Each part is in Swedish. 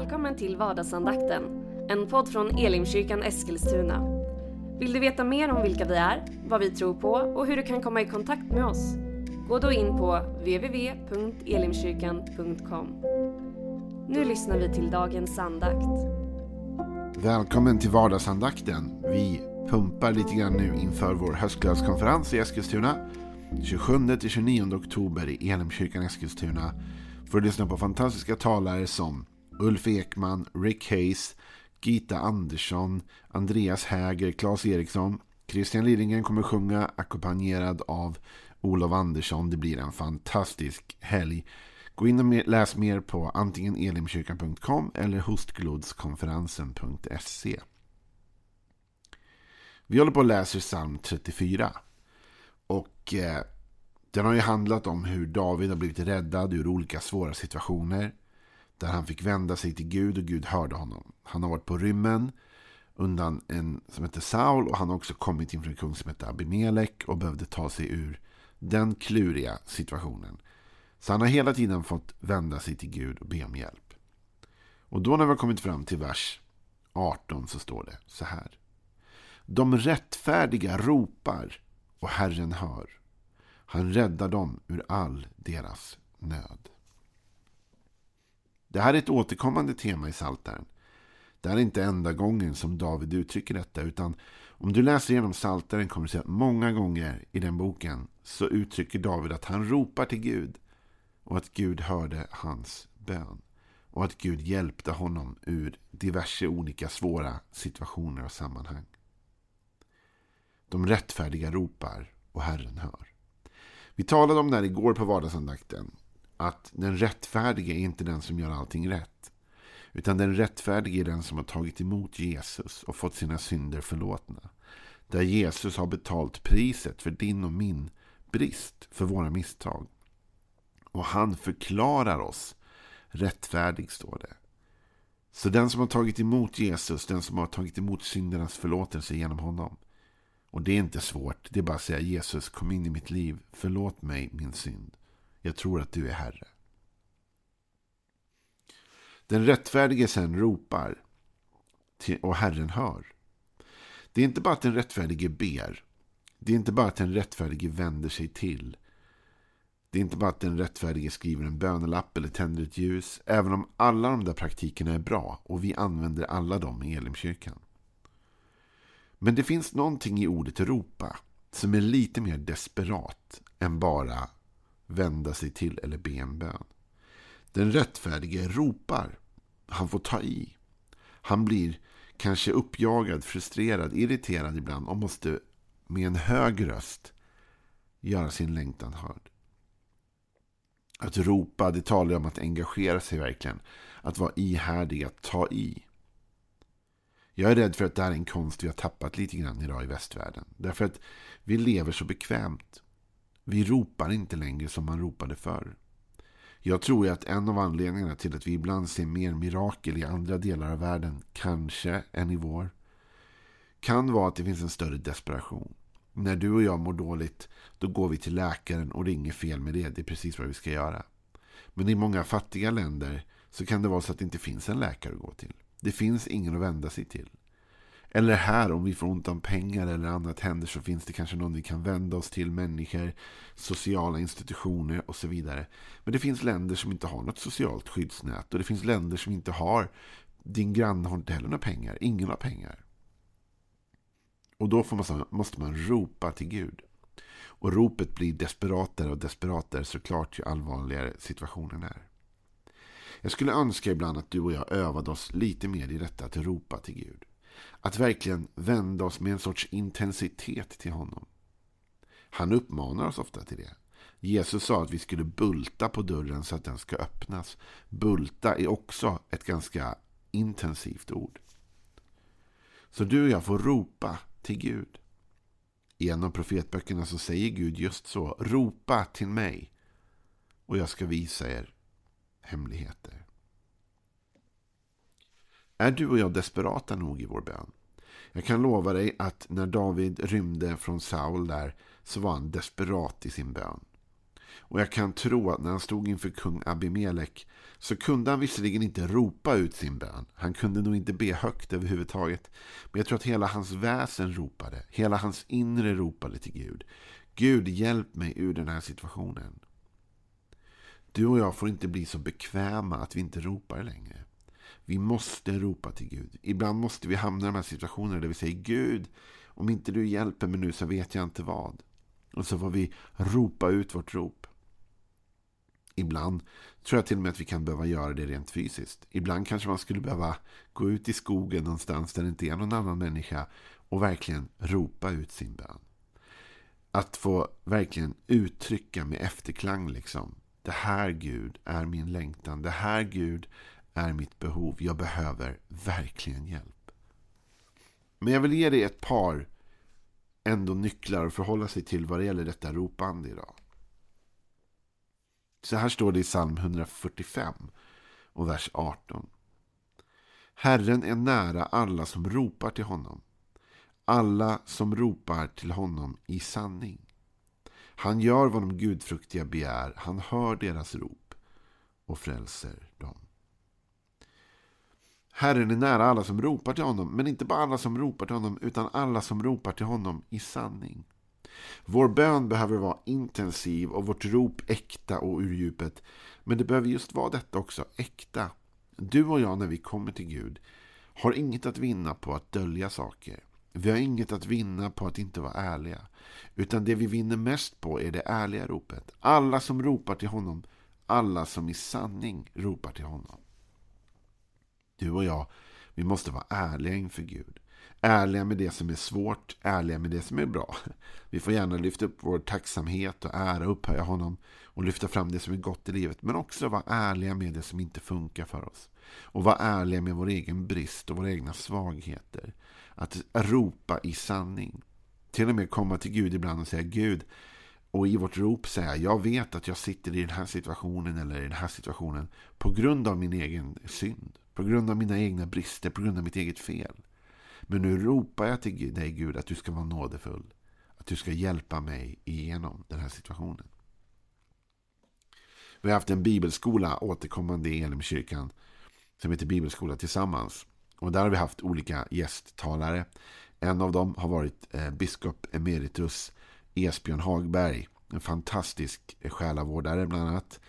Välkommen till vardagsandakten, en podd från Elimkyrkan Eskilstuna. Vill du veta mer om vilka vi är, vad vi tror på och hur du kan komma i kontakt med oss? Gå då in på www.elimkyrkan.com. Nu lyssnar vi till dagens andakt. Välkommen till vardagsandakten. Vi pumpar lite grann nu inför vår höstklasskonferens i Eskilstuna. 27-29 oktober i Elimkyrkan Eskilstuna. För att lyssna på fantastiska talare som Ulf Ekman, Rick Hayes, Gita Andersson, Andreas Häger, Claes Eriksson. Christian Lillingen kommer sjunga ackompanjerad av Olof Andersson. Det blir en fantastisk helg. Gå in och läs mer på antingen elimkyrkan.com eller hostglodskonferensen.se. Vi håller på att läsa psalm 34. Och eh, den har ju handlat om hur David har blivit räddad ur olika svåra situationer. Där han fick vända sig till Gud och Gud hörde honom. Han har varit på rymmen undan en som heter Saul och han har också kommit inför en kung som heter Abimelek och behövde ta sig ur den kluriga situationen. Så han har hela tiden fått vända sig till Gud och be om hjälp. Och då när vi har kommit fram till vers 18 så står det så här. De rättfärdiga ropar och Herren hör. Han räddar dem ur all deras nöd. Det här är ett återkommande tema i Saltaren. Det här är inte enda gången som David uttrycker detta. Utan om du läser igenom Saltaren kommer du se att många gånger i den boken så uttrycker David att han ropar till Gud. Och att Gud hörde hans bön. Och att Gud hjälpte honom ur diverse olika svåra situationer och sammanhang. De rättfärdiga ropar och Herren hör. Vi talade om det här igår på vardagsandakten. Att den rättfärdige är inte den som gör allting rätt. Utan den rättfärdige är den som har tagit emot Jesus och fått sina synder förlåtna. Där Jesus har betalt priset för din och min brist, för våra misstag. Och han förklarar oss rättfärdig, står det. Så den som har tagit emot Jesus, den som har tagit emot syndernas förlåtelse genom honom. Och det är inte svårt, det är bara att säga Jesus kom in i mitt liv, förlåt mig min synd. Jag tror att du är Herre. Den rättfärdige sen ropar och Herren hör. Det är inte bara att den rättfärdige ber. Det är inte bara att den rättfärdige vänder sig till. Det är inte bara att den rättfärdige skriver en bönelapp eller tänder ett ljus. Även om alla de där praktikerna är bra och vi använder alla dem i Elimkyrkan. Men det finns någonting i ordet ropa som är lite mer desperat än bara vända sig till eller be en bön. Den rättfärdige ropar. Han får ta i. Han blir kanske uppjagad, frustrerad, irriterad ibland och måste med en hög röst göra sin längtan hörd. Att ropa, det talar om att engagera sig verkligen. Att vara ihärdig, att ta i. Jag är rädd för att det här är en konst vi har tappat lite grann idag i västvärlden. Därför att vi lever så bekvämt. Vi ropar inte längre som man ropade förr. Jag tror att en av anledningarna till att vi ibland ser mer mirakel i andra delar av världen, kanske än i vår, kan vara att det finns en större desperation. När du och jag mår dåligt, då går vi till läkaren och ringer fel med det. Det är precis vad vi ska göra. Men i många fattiga länder så kan det vara så att det inte finns en läkare att gå till. Det finns ingen att vända sig till. Eller här, om vi får ont om pengar eller annat händer så finns det kanske någon vi kan vända oss till. Människor, sociala institutioner och så vidare. Men det finns länder som inte har något socialt skyddsnät. Och det finns länder som inte har... Din granne har inte heller några pengar. Ingen har pengar. Och då man, måste man ropa till Gud. Och ropet blir desperatare och desperatare såklart ju allvarligare situationen är. Jag skulle önska ibland att du och jag övade oss lite mer i detta att ropa till Gud. Att verkligen vända oss med en sorts intensitet till honom. Han uppmanar oss ofta till det. Jesus sa att vi skulle bulta på dörren så att den ska öppnas. Bulta är också ett ganska intensivt ord. Så du och jag får ropa till Gud. I en av profetböckerna så säger Gud just så. Ropa till mig och jag ska visa er hemligheter. Är du och jag desperata nog i vår bön? Jag kan lova dig att när David rymde från Saul där så var han desperat i sin bön. Och jag kan tro att när han stod inför kung Abimelek så kunde han visserligen inte ropa ut sin bön. Han kunde nog inte be högt överhuvudtaget. Men jag tror att hela hans väsen ropade. Hela hans inre ropade till Gud. Gud, hjälp mig ur den här situationen. Du och jag får inte bli så bekväma att vi inte ropar längre. Vi måste ropa till Gud. Ibland måste vi hamna i de här situationerna där vi säger Gud, om inte du hjälper mig nu så vet jag inte vad. Och så får vi ropa ut vårt rop. Ibland tror jag till och med att vi kan behöva göra det rent fysiskt. Ibland kanske man skulle behöva gå ut i skogen någonstans där det inte är någon annan människa och verkligen ropa ut sin bön. Att få verkligen uttrycka med efterklang liksom. Det här Gud är min längtan. Det här Gud är mitt behov. Jag behöver verkligen hjälp. Men jag vill ge dig ett par ändå nycklar att förhålla sig till vad det gäller detta ropande idag. Så här står det i psalm 145 och vers 18. Herren är nära alla som ropar till honom. Alla som ropar till honom i sanning. Han gör vad de gudfruktiga begär. Han hör deras rop och frälser. Herren är nära alla som ropar till honom, men inte bara alla som ropar till honom, utan alla som ropar till honom i sanning. Vår bön behöver vara intensiv och vårt rop äkta och ur djupet. Men det behöver just vara detta också, äkta. Du och jag när vi kommer till Gud har inget att vinna på att dölja saker. Vi har inget att vinna på att inte vara ärliga. Utan det vi vinner mest på är det ärliga ropet. Alla som ropar till honom, alla som i sanning ropar till honom. Du och jag, vi måste vara ärliga inför Gud. Ärliga med det som är svårt, ärliga med det som är bra. Vi får gärna lyfta upp vår tacksamhet och ära och upphöja honom och lyfta fram det som är gott i livet. Men också vara ärliga med det som inte funkar för oss. Och vara ärliga med vår egen brist och våra egna svagheter. Att ropa i sanning. Till och med komma till Gud ibland och säga Gud, och i vårt rop säga jag vet att jag sitter i den här situationen eller i den här situationen på grund av min egen synd. På grund av mina egna brister, på grund av mitt eget fel. Men nu ropar jag till dig Gud att du ska vara nådefull. Att du ska hjälpa mig igenom den här situationen. Vi har haft en bibelskola återkommande i Elimkyrkan som heter Bibelskola tillsammans. Och där har vi haft olika gästtalare. En av dem har varit eh, biskop emeritus Esbjörn Hagberg. En fantastisk själavårdare bland annat.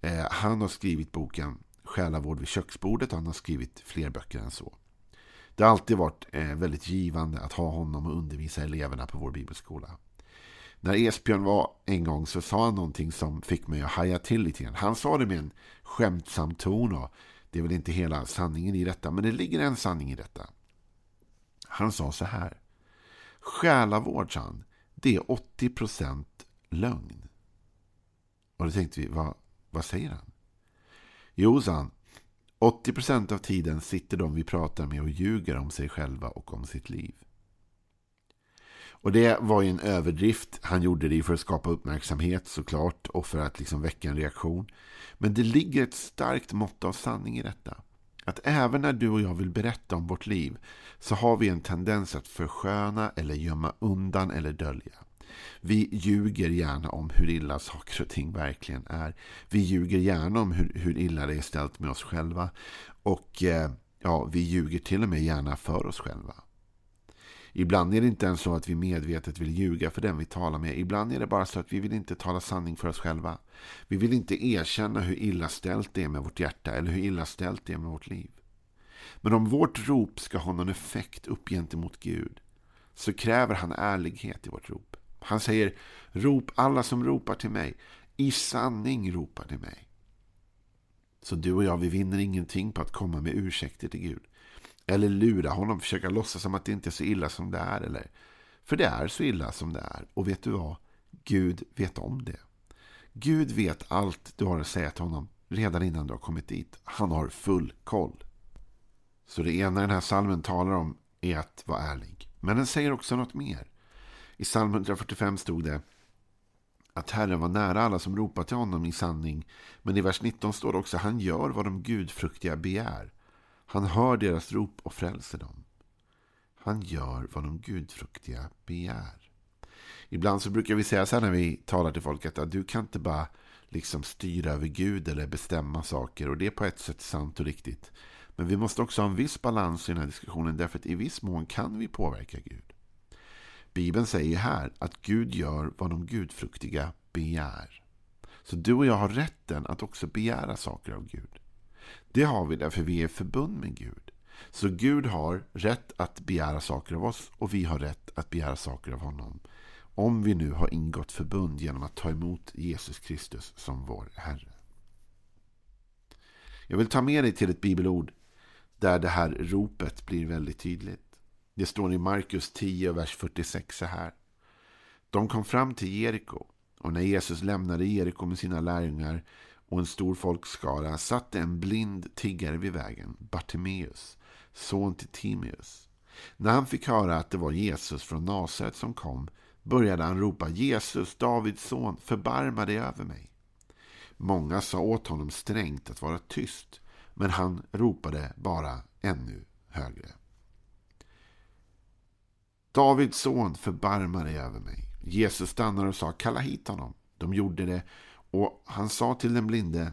Eh, han har skrivit boken Själavård vid köksbordet. Han har skrivit fler böcker än så. Det har alltid varit eh, väldigt givande att ha honom och undervisa eleverna på vår bibelskola. När Esbjörn var en gång så sa han någonting som fick mig att haja till lite grann. Han sa det med en skämtsam ton och det är väl inte hela sanningen i detta, men det ligger en sanning i detta. Han sa så här. Själavård, sa han, det är 80% lögn. Och då tänkte vi, vad, vad säger han? Jo, sa han, 80% av tiden sitter de vi pratar med och ljuger om sig själva och om sitt liv. Och det var ju en överdrift. Han gjorde det för att skapa uppmärksamhet såklart och för att liksom väcka en reaktion. Men det ligger ett starkt mått av sanning i detta. Att även när du och jag vill berätta om vårt liv så har vi en tendens att försköna eller gömma undan eller dölja. Vi ljuger gärna om hur illa saker och ting verkligen är. Vi ljuger gärna om hur, hur illa det är ställt med oss själva. Och eh, ja, vi ljuger till och med gärna för oss själva. Ibland är det inte ens så att vi medvetet vill ljuga för den vi talar med. Ibland är det bara så att vi vill inte tala sanning för oss själva. Vi vill inte erkänna hur illa ställt det är med vårt hjärta eller hur illa ställt det är med vårt liv. Men om vårt rop ska ha någon effekt upp gentemot Gud så kräver han ärlighet i vårt rop. Han säger rop alla som ropar till mig. I sanning ropar till mig. Så du och jag, vi vinner ingenting på att komma med ursäkter till Gud. Eller lura honom, försöka låtsas som att det inte är så illa som det är. Eller, för det är så illa som det är. Och vet du vad? Gud vet om det. Gud vet allt du har att säga till honom redan innan du har kommit dit. Han har full koll. Så det ena den här salmen talar om är att vara ärlig. Men den säger också något mer. I psalm 145 stod det att Herren var nära alla som ropar till honom i sanning. Men i vers 19 står det också han gör vad de gudfruktiga begär. Han hör deras rop och frälser dem. Han gör vad de gudfruktiga begär. Ibland så brukar vi säga så här när vi talar till folk att du kan inte bara liksom styra över Gud eller bestämma saker. Och det är på ett sätt sant och riktigt. Men vi måste också ha en viss balans i den här diskussionen därför att i viss mån kan vi påverka Gud. Bibeln säger här att Gud gör vad de gudfruktiga begär. Så du och jag har rätten att också begära saker av Gud. Det har vi därför vi är förbund med Gud. Så Gud har rätt att begära saker av oss och vi har rätt att begära saker av honom. Om vi nu har ingått förbund genom att ta emot Jesus Kristus som vår Herre. Jag vill ta med dig till ett bibelord där det här ropet blir väldigt tydligt. Det står i Markus 10, vers 46 så här. De kom fram till Jeriko och när Jesus lämnade Jeriko med sina lärjungar och en stor folkskara satt en blind tiggare vid vägen, Bartimeus, son till Timeus. När han fick höra att det var Jesus från Nasaret som kom började han ropa Jesus, Davids son, förbarma dig över mig. Många sa åt honom strängt att vara tyst, men han ropade bara ännu högre. Davids son, förbarma dig över mig. Jesus stannade och sa, kalla hit honom. De gjorde det och han sa till den blinde,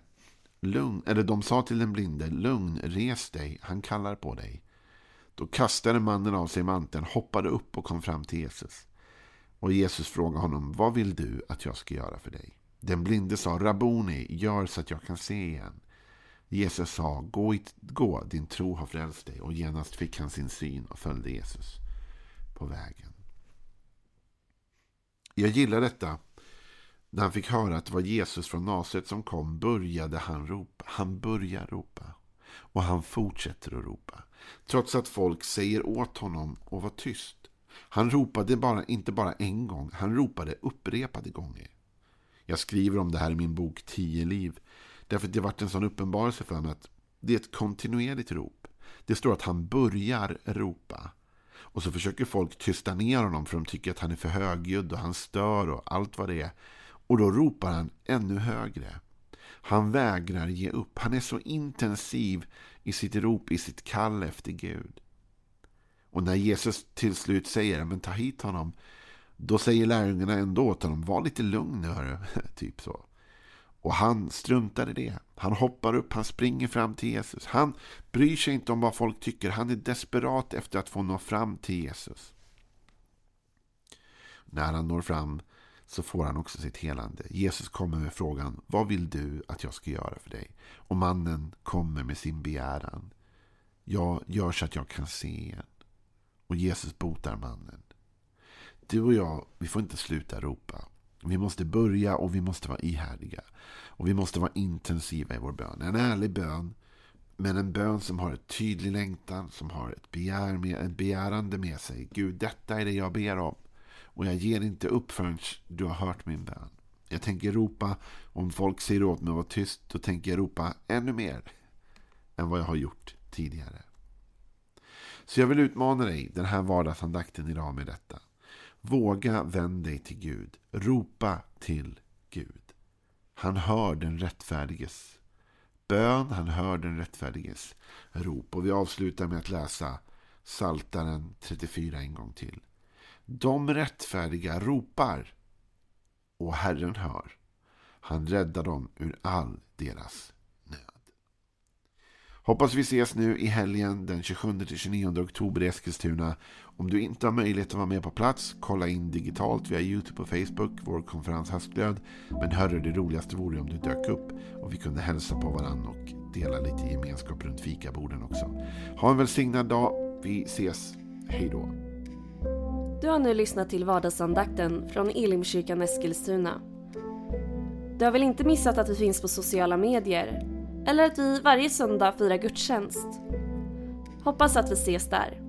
lugn, eller de sa till den blinde, lugn, res dig, han kallar på dig. Då kastade mannen av sig manteln, hoppade upp och kom fram till Jesus. Och Jesus frågade honom, vad vill du att jag ska göra för dig? Den blinde sa, Rabuni, gör så att jag kan se igen. Jesus sa, gå, gå, din tro har frälst dig. Och genast fick han sin syn och följde Jesus på vägen. Jag gillar detta. När han fick höra att det var Jesus från Nasaret som kom började han ropa. Han börjar ropa. Och han fortsätter att ropa. Trots att folk säger åt honom att vara tyst. Han ropade bara, inte bara en gång, han ropade upprepade gånger. Jag skriver om det här i min bok Tio liv. Därför att det varit en sån uppenbarelse för mig att det är ett kontinuerligt rop. Det står att han börjar ropa. Och så försöker folk tysta ner honom för de tycker att han är för högljudd och han stör och allt vad det är. Och då ropar han ännu högre. Han vägrar ge upp. Han är så intensiv i sitt rop, i sitt kall efter Gud. Och när Jesus till slut säger men ta hit honom. Då säger lärjungarna ändå åt honom var lite lugn nu hörru. typ så. Och han struntar i det. Han hoppar upp, han springer fram till Jesus. Han bryr sig inte om vad folk tycker. Han är desperat efter att få nå fram till Jesus. När han når fram så får han också sitt helande. Jesus kommer med frågan, vad vill du att jag ska göra för dig? Och mannen kommer med sin begäran. Jag gör så att jag kan se igen. Och Jesus botar mannen. Du och jag, vi får inte sluta ropa. Vi måste börja och vi måste vara ihärdiga. Och vi måste vara intensiva i vår bön. En ärlig bön, men en bön som har en tydlig längtan, som har ett, begär med, ett begärande med sig. Gud, detta är det jag ber om. Och jag ger inte upp förrän du har hört min bön. Jag tänker ropa, om folk säger åt mig att vara tyst, då tänker jag ropa ännu mer än vad jag har gjort tidigare. Så jag vill utmana dig den här vardagsandakten idag med detta. Våga vänd dig till Gud. Ropa till Gud. Han hör den rättfärdiges bön. Han hör den rättfärdiges rop. Och vi avslutar med att läsa Saltaren 34 en gång till. De rättfärdiga ropar och Herren hör. Han räddar dem ur all deras Hoppas vi ses nu i helgen den 27-29 oktober i Eskilstuna. Om du inte har möjlighet att vara med på plats, kolla in digitalt via Youtube och Facebook, vår konferens Höstglöd. Men hörru, det roligaste vore om du dök upp och vi kunde hälsa på varandra och dela lite gemenskap runt fikaborden också. Ha en välsignad dag. Vi ses. Hej då. Du har nu lyssnat till vardagsandakten från Elimkyrkan Eskilstuna. Du har väl inte missat att vi finns på sociala medier eller att vi varje söndag firar gudstjänst. Hoppas att vi ses där.